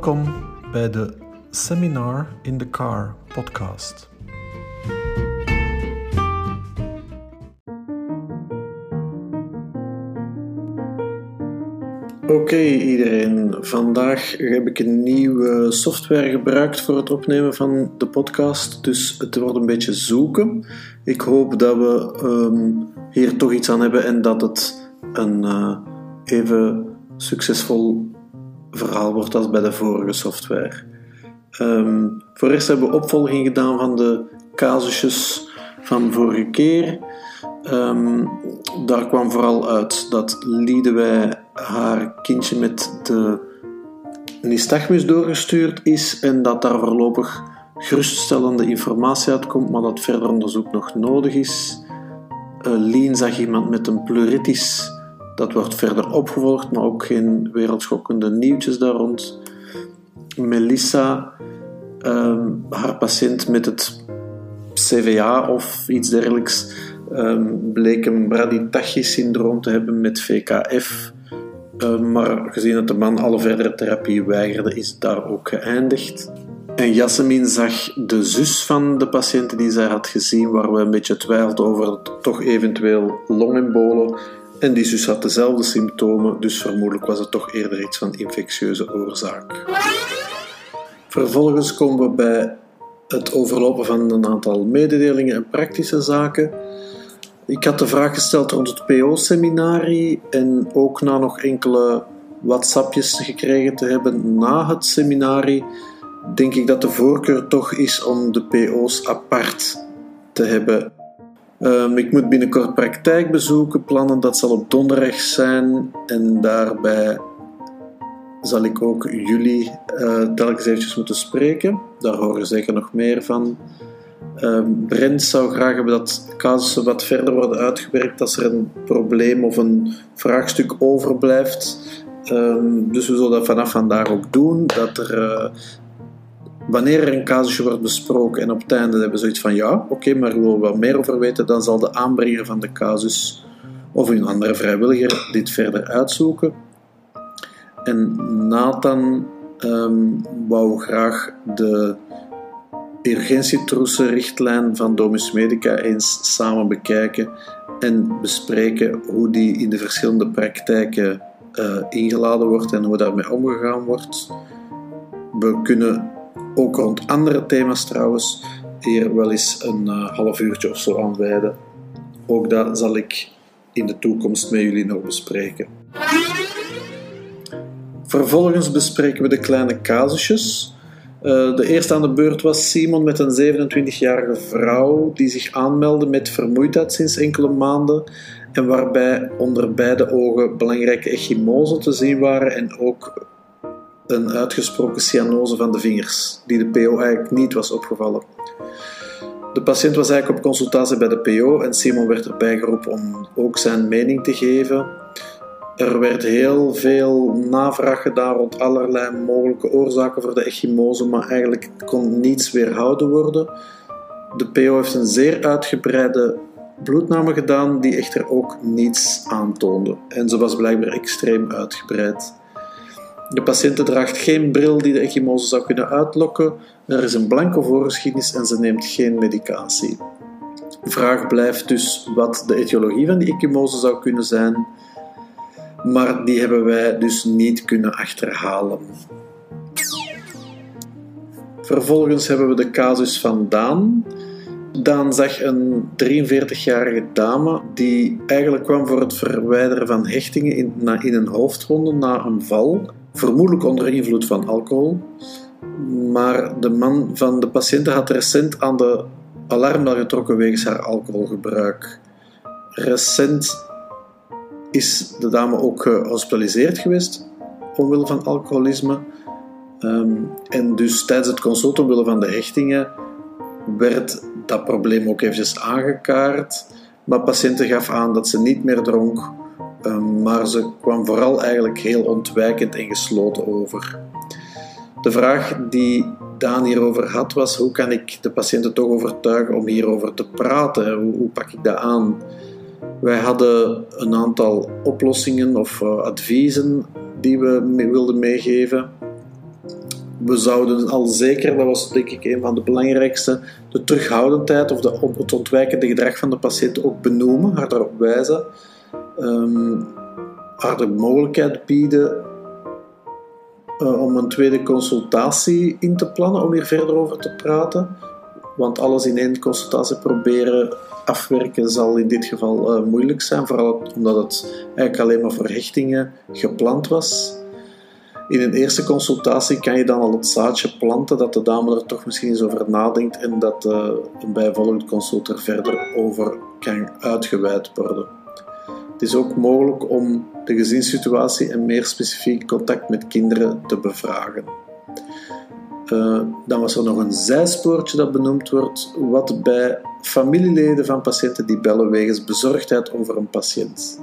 Welkom bij de Seminar in the Car podcast. Oké iedereen, vandaag heb ik een nieuwe software gebruikt voor het opnemen van de podcast, dus het wordt een beetje zoeken. Ik hoop dat we ehm, hier toch iets aan hebben en dat het een uh, even succesvol verhaal wordt als bij de vorige software. Um, voor eerst hebben we opvolging gedaan van de casusjes van vorige keer. Um, daar kwam vooral uit dat Liedewij haar kindje met de nystagmus doorgestuurd is en dat daar voorlopig geruststellende informatie uitkomt, maar dat verder onderzoek nog nodig is. Uh, Lien zag iemand met een pleuritis, dat wordt verder opgevolgd, maar ook geen wereldschokkende nieuwtjes daar rond. Melissa, um, haar patiënt met het CVA of iets dergelijks, um, bleek een Brady-Tachy-syndroom te hebben met VKF. Um, maar gezien dat de man alle verdere therapie weigerde, is daar ook geëindigd. En Jasmin zag de zus van de patiënt die zij had gezien, waar we een beetje twijfelden over toch eventueel longembolen. En die zus had dezelfde symptomen, dus vermoedelijk was het toch eerder iets van infectieuze oorzaak. Vervolgens komen we bij het overlopen van een aantal mededelingen en praktische zaken. Ik had de vraag gesteld rond het PO-seminarie en ook na nog enkele WhatsAppjes gekregen te hebben na het seminarie, denk ik dat de voorkeur toch is om de PO's apart te hebben. Um, ik moet binnenkort praktijkbezoeken plannen, dat zal op donderdag zijn en daarbij zal ik ook jullie uh, telkens eventjes moeten spreken. Daar horen zeker nog meer van. Uh, Brent zou graag hebben dat casussen wat verder worden uitgewerkt als er een probleem of een vraagstuk overblijft. Um, dus we zullen dat vanaf vandaag ook doen. Dat er, uh, wanneer er een casusje wordt besproken en op het einde hebben we zoiets van ja, oké, maar we willen wat meer over weten, dan zal de aanbrenger van de casus of een andere vrijwilliger dit verder uitzoeken. En Nathan um, wou graag de urgentietroesenrichtlijn van Domus Medica eens samen bekijken en bespreken hoe die in de verschillende praktijken uh, ingeladen wordt en hoe daarmee omgegaan wordt. We kunnen ook rond andere thema's trouwens hier wel eens een uh, half uurtje of zo aan wijden. Ook dat zal ik in de toekomst met jullie nog bespreken. Vervolgens bespreken we de kleine casusjes. Uh, de eerste aan de beurt was Simon met een 27-jarige vrouw die zich aanmeldde met vermoeidheid sinds enkele maanden en waarbij onder beide ogen belangrijke echymosen te zien waren en ook een uitgesproken cyanose van de vingers, die de PO eigenlijk niet was opgevallen. De patiënt was eigenlijk op consultatie bij de PO en Simon werd erbij geroepen om ook zijn mening te geven. Er werd heel veel navraag gedaan rond allerlei mogelijke oorzaken voor de echymose, maar eigenlijk kon niets weerhouden worden. De PO heeft een zeer uitgebreide bloedname gedaan, die echter ook niets aantoonde. En ze was blijkbaar extreem uitgebreid. De patiënt draagt geen bril die de echymose zou kunnen uitlokken. Er is een blanke voorgeschiedenis en ze neemt geen medicatie. De vraag blijft dus wat de etiologie van die ecchymose zou kunnen zijn maar die hebben wij dus niet kunnen achterhalen. Vervolgens hebben we de casus van Daan. Daan zag een 43-jarige dame die eigenlijk kwam voor het verwijderen van hechtingen in, in een hoofdwonde na een val, vermoedelijk onder invloed van alcohol. Maar de man van de patiënt had recent aan de alarmbel getrokken wegens haar alcoholgebruik. Recent is de dame ook gehospitaliseerd geweest omwille van alcoholisme. Um, en dus tijdens het consult omwille van de hechtingen werd dat probleem ook eventjes aangekaart. Maar patiënten gaf aan dat ze niet meer dronk, maar ze kwam vooral eigenlijk heel ontwijkend en gesloten over. De vraag die Daan hierover had was: hoe kan ik de patiënten toch overtuigen om hierover te praten? Hoe, hoe pak ik dat aan? Wij hadden een aantal oplossingen of uh, adviezen die we wilden meegeven. we zouden al zeker, dat was denk ik een van de belangrijkste, de terughoudendheid of de, het ontwijkende gedrag van de patiënt ook benoemen, haar daarop wijzen, um, haar de mogelijkheid bieden uh, om een tweede consultatie in te plannen, om hier verder over te praten. Want alles in één consultatie proberen afwerken zal in dit geval uh, moeilijk zijn, vooral omdat het eigenlijk alleen maar voor hechtingen gepland was. In een eerste consultatie kan je dan al het zaadje planten dat de dame er toch misschien eens over nadenkt en dat uh, een bijvolgend consult er verder over kan uitgeweid worden. Het is ook mogelijk om de gezinssituatie en meer specifiek contact met kinderen te bevragen. Uh, dan was er nog een zijspoortje dat benoemd wordt, wat bij familieleden van patiënten die bellen wegens bezorgdheid over een patiënt.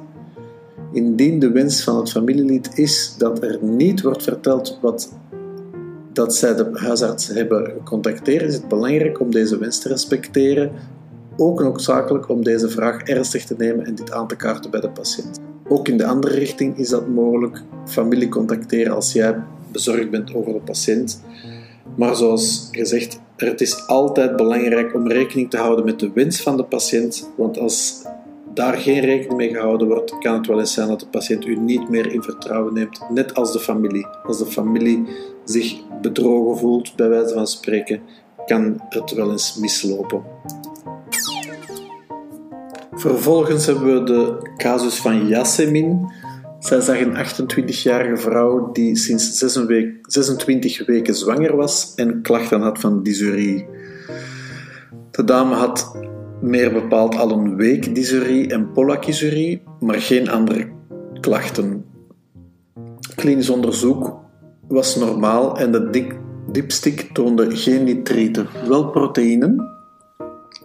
Indien de wens van het familielid is dat er niet wordt verteld wat dat zij de huisarts hebben gecontacteerd, is het belangrijk om deze wens te respecteren. Ook noodzakelijk om deze vraag ernstig te nemen en dit aan te kaarten bij de patiënt. Ook in de andere richting is dat mogelijk, familie contacteren als jij bezorgd bent over de patiënt. Maar zoals gezegd, het is altijd belangrijk om rekening te houden met de wens van de patiënt, want als daar geen rekening mee gehouden wordt, kan het wel eens zijn dat de patiënt u niet meer in vertrouwen neemt, net als de familie. Als de familie zich bedrogen voelt, bij wijze van spreken, kan het wel eens mislopen. Vervolgens hebben we de casus van Yasemin. Zij zag een 28-jarige vrouw die sinds 26 weken zwanger was en klachten had van dysurie. De dame had meer bepaald al een week dysurie en polachysurie, maar geen andere klachten. Klinisch onderzoek was normaal en de dipstick toonde geen nitrieten, wel proteïnen.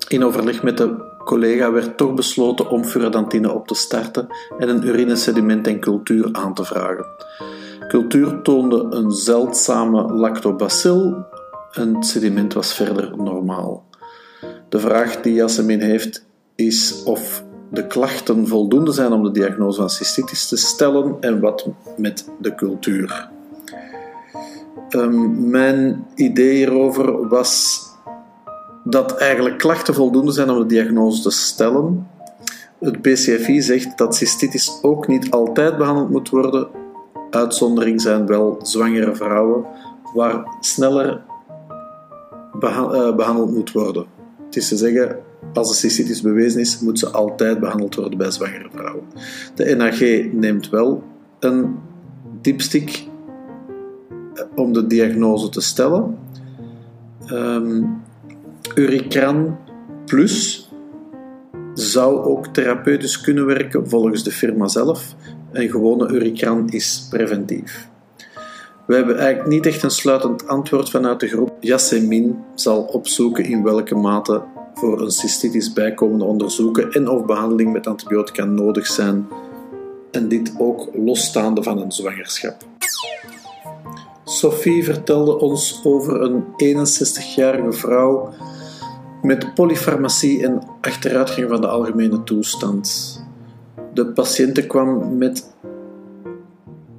In overleg met de collega werd toch besloten om furadantine op te starten en een urinesediment en cultuur aan te vragen. Cultuur toonde een zeldzame lactobacil en het sediment was verder normaal. De vraag die Jasmin heeft is of de klachten voldoende zijn om de diagnose van cystitis te stellen en wat met de cultuur. Um, mijn idee hierover was dat eigenlijk klachten voldoende zijn om de diagnose te stellen. Het BCFI zegt dat cystitis ook niet altijd behandeld moet worden. Uitzondering zijn wel zwangere vrouwen, waar sneller eh, behandeld moet worden. Het is te zeggen, als de cystitis bewezen is, moet ze altijd behandeld worden bij zwangere vrouwen. De NAG neemt wel een dipstick eh, om de diagnose te stellen. Um, Uricran Plus zou ook therapeutisch kunnen werken volgens de firma zelf. En gewone Uricran is preventief. We hebben eigenlijk niet echt een sluitend antwoord vanuit de groep. Yasemin zal opzoeken in welke mate voor een cystitis bijkomende onderzoeken en of behandeling met antibiotica nodig zijn. En dit ook losstaande van een zwangerschap. Sophie vertelde ons over een 61-jarige vrouw met polyfarmacie en achteruitgang van de algemene toestand. De patiënte kwam met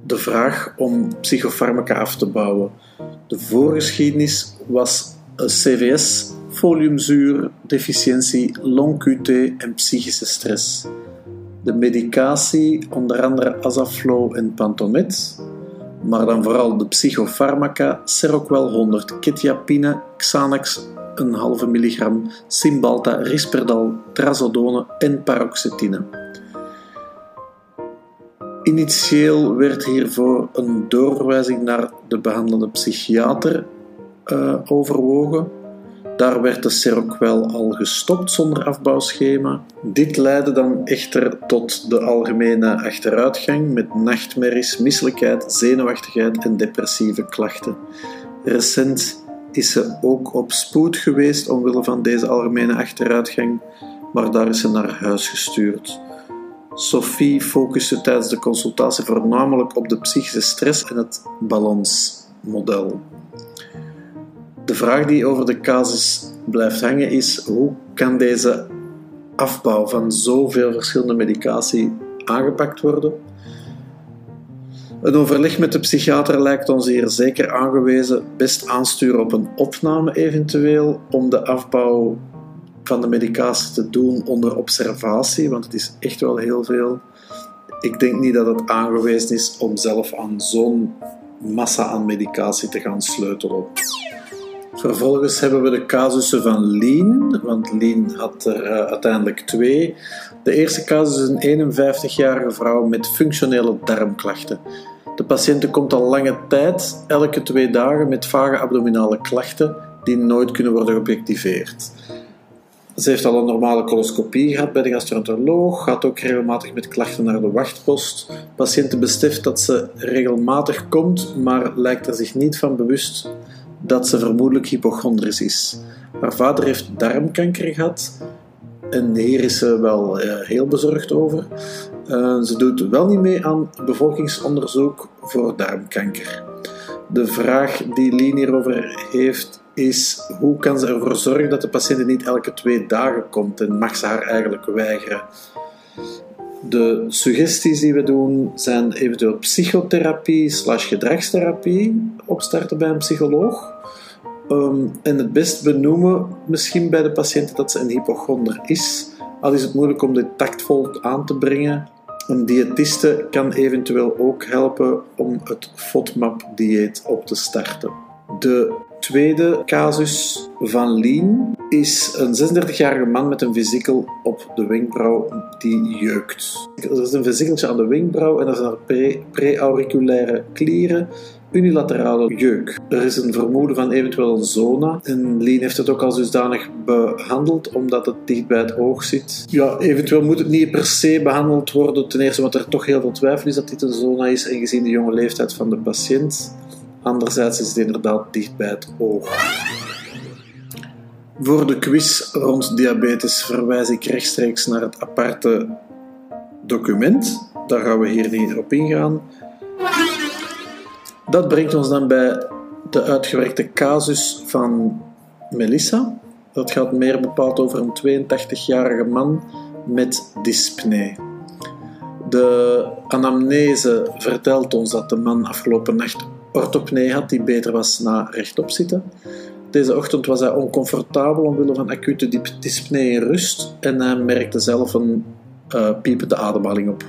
de vraag om psychofarmaca af te bouwen. De voorgeschiedenis was CVS, foliumzuur, deficiëntie, long-QT en psychische stress. De medicatie, onder andere Azaflow en Pantomet, maar dan vooral de psychofarmaca, Seroquel 100, Ketiapine, Xanax, een halve milligram, Cymbalta, Risperdal, Trazodone en paroxetine. Initieel werd hiervoor een doorverwijzing naar de behandelende psychiater uh, overwogen. Daar werd de Seroquel al gestopt zonder afbouwschema. Dit leidde dan echter tot de algemene achteruitgang met nachtmerries, misselijkheid, zenuwachtigheid en depressieve klachten. Recent is ze ook op spoed geweest omwille van deze algemene achteruitgang, maar daar is ze naar huis gestuurd. Sophie focuste tijdens de consultatie voornamelijk op de psychische stress en het balansmodel. De vraag die over de casus blijft hangen is: hoe kan deze afbouw van zoveel verschillende medicatie aangepakt worden? Een overleg met de psychiater lijkt ons hier zeker aangewezen. Best aansturen op een opname eventueel om de afbouw van de medicatie te doen onder observatie, want het is echt wel heel veel. Ik denk niet dat het aangewezen is om zelf aan zo'n massa aan medicatie te gaan sleutelen. Vervolgens hebben we de casussen van Lien, want Lien had er uh, uiteindelijk twee. De eerste casus is een 51-jarige vrouw met functionele darmklachten. De patiënt komt al lange tijd, elke twee dagen, met vage abdominale klachten die nooit kunnen worden geobjectiveerd. Ze heeft al een normale coloscopie gehad bij de gastroenteroloog, gaat ook regelmatig met klachten naar de wachtpost. De patiënt beseft dat ze regelmatig komt, maar lijkt er zich niet van bewust dat ze vermoedelijk hypochondrisch is. Haar vader heeft darmkanker gehad en hier is ze wel uh, heel bezorgd over. Uh, ze doet wel niet mee aan bevolkingsonderzoek voor darmkanker. De vraag die Lien hierover heeft is hoe kan ze ervoor zorgen dat de patiënt niet elke twee dagen komt en mag ze haar eigenlijk weigeren. De suggesties die we doen zijn eventueel psychotherapie slash gedragstherapie opstarten bij een psycholoog. Um, en het best benoemen misschien bij de patiënt dat ze een hypochonder is. Al is het moeilijk om dit tactvol aan te brengen. Een diëtiste kan eventueel ook helpen om het FODMAP-dieet op te starten. De tweede casus van Lien is een 36-jarige man met een vesikel op de wenkbrauw die jeukt. Er is een vesikeltje aan de wenkbrauw en er zijn pre-auriculaire klieren unilaterale jeuk. Er is een vermoeden van eventueel een zona. En Lien heeft het ook al dusdanig behandeld, omdat het dicht bij het oog zit. Ja, eventueel moet het niet per se behandeld worden. Ten eerste omdat er toch heel veel twijfel is dat dit een zona is en gezien de jonge leeftijd van de patiënt. Anderzijds is het inderdaad dicht bij het oog. Voor de quiz rond diabetes verwijs ik rechtstreeks naar het aparte document. Daar gaan we hier niet op ingaan. Dat brengt ons dan bij de uitgewerkte casus van Melissa. Dat gaat meer bepaald over een 82-jarige man met dyspnee. De anamnese vertelt ons dat de man afgelopen nacht orthopnee had die beter was na rechtop zitten. Deze ochtend was hij oncomfortabel omwille van acute dyspnee in rust en hij merkte zelf een uh, piepende ademhaling op.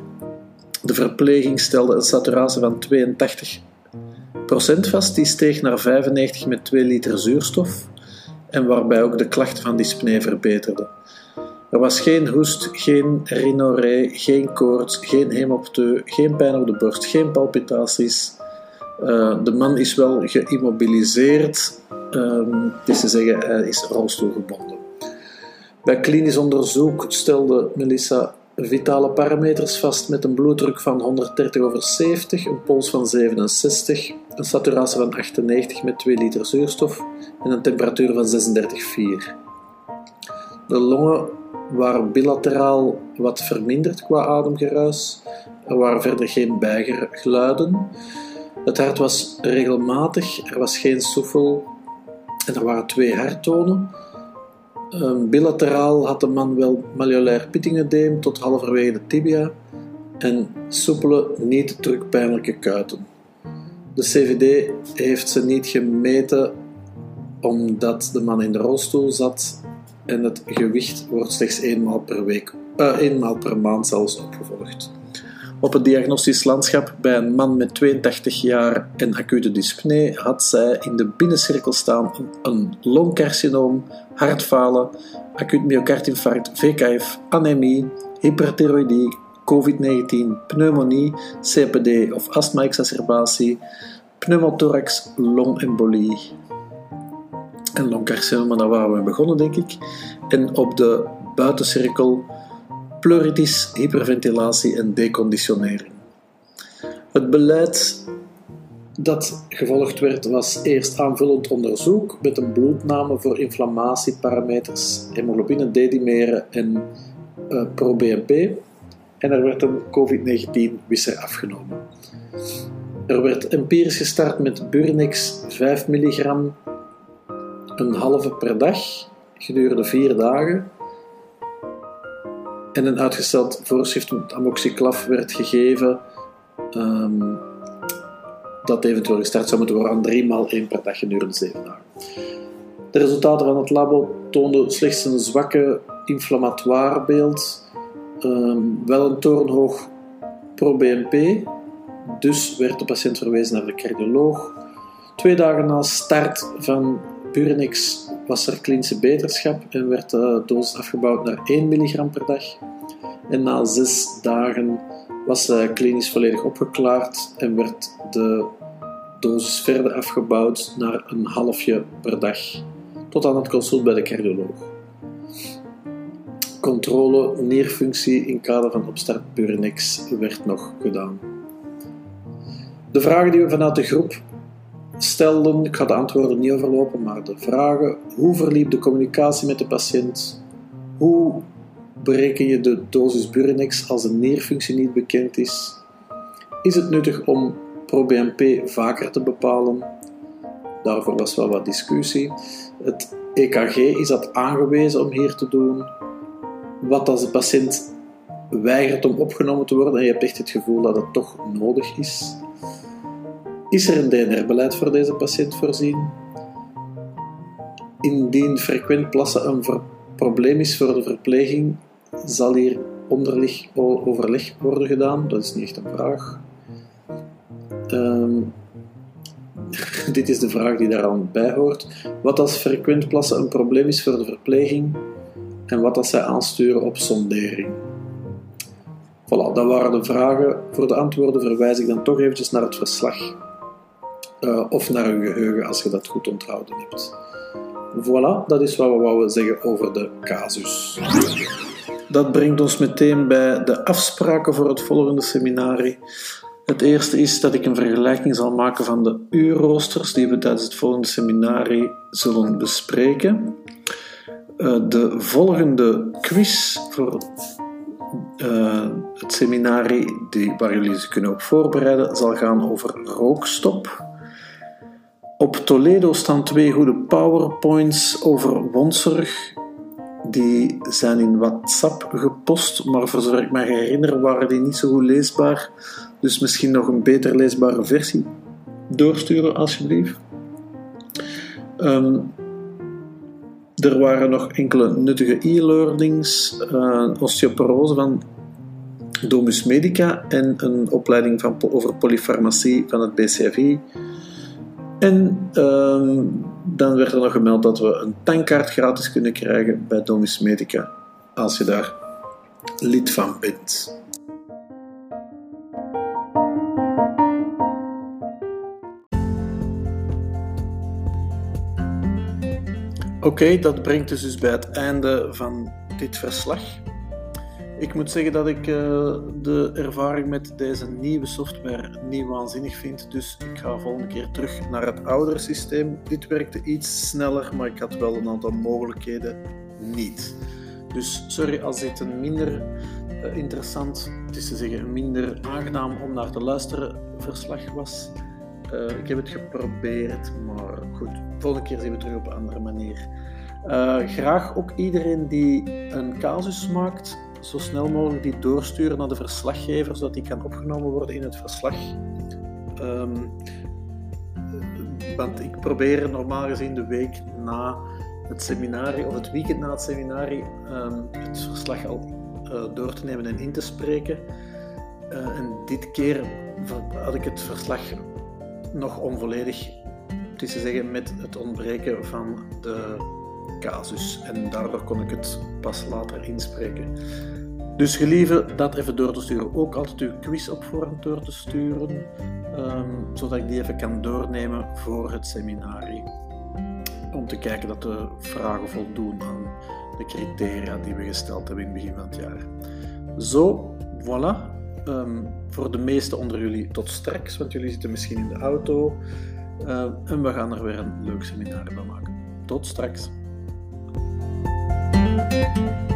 De verpleging stelde een saturatie van 82 procent vast, die steeg naar 95 met 2 liter zuurstof en waarbij ook de klachten van dyspnee verbeterden. Er was geen hoest, geen rhinoree, geen koorts, geen hemopteu, geen pijn op de borst, geen palpitaties. Uh, de man is wel geïmmobiliseerd, um, dus te zeggen, hij is rolstoelgebonden. Bij klinisch onderzoek stelde Melissa vitale parameters vast met een bloeddruk van 130 over 70, een pols van 67, een saturatie van 98 met 2 liter zuurstof en een temperatuur van 36,4. De longen waren bilateraal wat verminderd qua ademgeruis. Er waren verder geen bijgeluiden. Het hart was regelmatig, er was geen soefel en er waren twee harttonen. Bilateraal had de man wel malleolair pittingedeem tot halverwege de tibia en soepele, niet drukpijnlijke kuiten. De CVD heeft ze niet gemeten omdat de man in de rolstoel zat en het gewicht wordt slechts eenmaal per week, uh, eenmaal per maand zelfs opgevolgd. Op het diagnostisch landschap bij een man met 82 jaar en acute dyspnee had zij in de binnencirkel staan een longcarcinoom, hartfalen, acuut myocardinfarct, VKF, anemie, hyperthyroïdie, COVID-19, pneumonie, CPD of astma-exacerbatie, pneumothorax, longembolie en longcarcinoom, daar waren we begonnen denk ik. En op de buitencirkel pleuritis, hyperventilatie en deconditionering. Het beleid dat gevolgd werd was eerst aanvullend onderzoek met een bloedname voor inflammatieparameters, hemoglobine, D-dimeren en uh, pro-BNP. En er werd een COVID-19-wisser afgenomen. Er werd empirisch gestart met Burnex 5 milligram, een halve per dag, gedurende vier dagen en een uitgesteld voorschrift met amoxiclaf werd gegeven um, dat eventueel gestart zou moeten worden aan drie maal één per dag gedurende zeven dagen. De resultaten van het labo toonden slechts een zwakke inflammatoire beeld, ehm, wel een torenhoog pro-BNP, dus werd de patiënt verwezen naar de cardioloog. Twee dagen na start van Burinix was er klinische beterschap en werd de dosis afgebouwd naar 1 mg per dag. En na zes dagen was hij klinisch volledig opgeklaard en werd de dosis verder afgebouwd naar een halfje per dag, tot aan het consult bij de cardioloog. Controle nierfunctie in kader van opstart Burinix werd nog gedaan. De vragen die we vanuit de groep stelden, ik ga de antwoorden niet overlopen, maar de vragen: hoe verliep de communicatie met de patiënt? Hoe bereken je de dosis Burinix als een nierfunctie niet bekend is? Is het nuttig om ProBNP vaker te bepalen? Daarvoor was wel wat discussie. Het EKG is dat aangewezen om hier te doen. Wat als de patiënt weigert om opgenomen te worden en je hebt echt het gevoel dat het toch nodig is? Is er een DNR-beleid voor deze patiënt voorzien? Indien frequent plassen een probleem is voor de verpleging, zal hier onderlig overleg worden gedaan? Dat is niet echt een vraag. Um, dit is de vraag die daaraan bij hoort. Wat als frequent plassen een probleem is voor de verpleging en wat als zij aansturen op sondering? Voilà, dat waren de vragen. Voor de antwoorden verwijs ik dan toch eventjes naar het verslag. Uh, of naar uw geheugen als je dat goed onthouden hebt. Voilà, dat is wat we wouden zeggen over de casus. Dat brengt ons meteen bij de afspraken voor het volgende seminarie. Het eerste is dat ik een vergelijking zal maken van de uurroosters die we tijdens het volgende seminarie zullen bespreken. Uh, de volgende quiz voor uh, het seminarie waar jullie zich kunnen op voorbereiden zal gaan over rookstop. Op Toledo staan twee goede powerpoints over wondzorg die zijn in WhatsApp gepost, maar voor zover ik me herinner waren die niet zo goed leesbaar. Dus misschien nog een beter leesbare versie doorsturen, alsjeblieft. Um, er waren nog enkele nuttige e-learnings, uh, osteoporose van Domus Medica en een opleiding van, over polyfarmacie van het BCFI. En ehm, dan werd er nog gemeld dat we een tankkaart gratis kunnen krijgen bij Domus Medica als je daar lid van bent. Oké, dat brengt dus, dus bij het einde van dit verslag. Ik moet zeggen dat ik uh, de ervaring met deze nieuwe software niet waanzinnig vind. Dus ik ga volgende keer terug naar het oudere systeem. Dit werkte iets sneller, maar ik had wel een aantal mogelijkheden niet. Dus sorry als dit een minder uh, interessant, het is te zeggen minder aangenaam om naar te luisteren verslag was. Uh, ik heb het geprobeerd, maar goed, volgende keer zien we het terug op een andere manier. graag ook iedereen die een casus maakt, zo snel mogelijk die doorsturen naar de verslaggever, zodat die kan opgenomen worden in het verslag. Um, want ik probeer normaal gezien de week na het seminarie, of het weekend na het seminarie, um, het verslag al uh, door te nemen en in te spreken. Uh, en dit keer had ik het verslag nog onvolledig, het is te zeggen, met het ontbreken van de casus. En daardoor kon ik het pas later inspreken. Dus gelieve dat even door te sturen. Ook altijd uw quiz op voorhand door te sturen, um, zodat ik die even kan doornemen voor het seminarie. Om te kijken dat de vragen voldoen aan de criteria die we gesteld hebben in het begin van het jaar. Zo, voilà. Um, voor de meesten onder jullie tot straks, want jullie zitten misschien in de auto. Uh, en we gaan er weer een leuk seminarie van maken. Tot straks. Música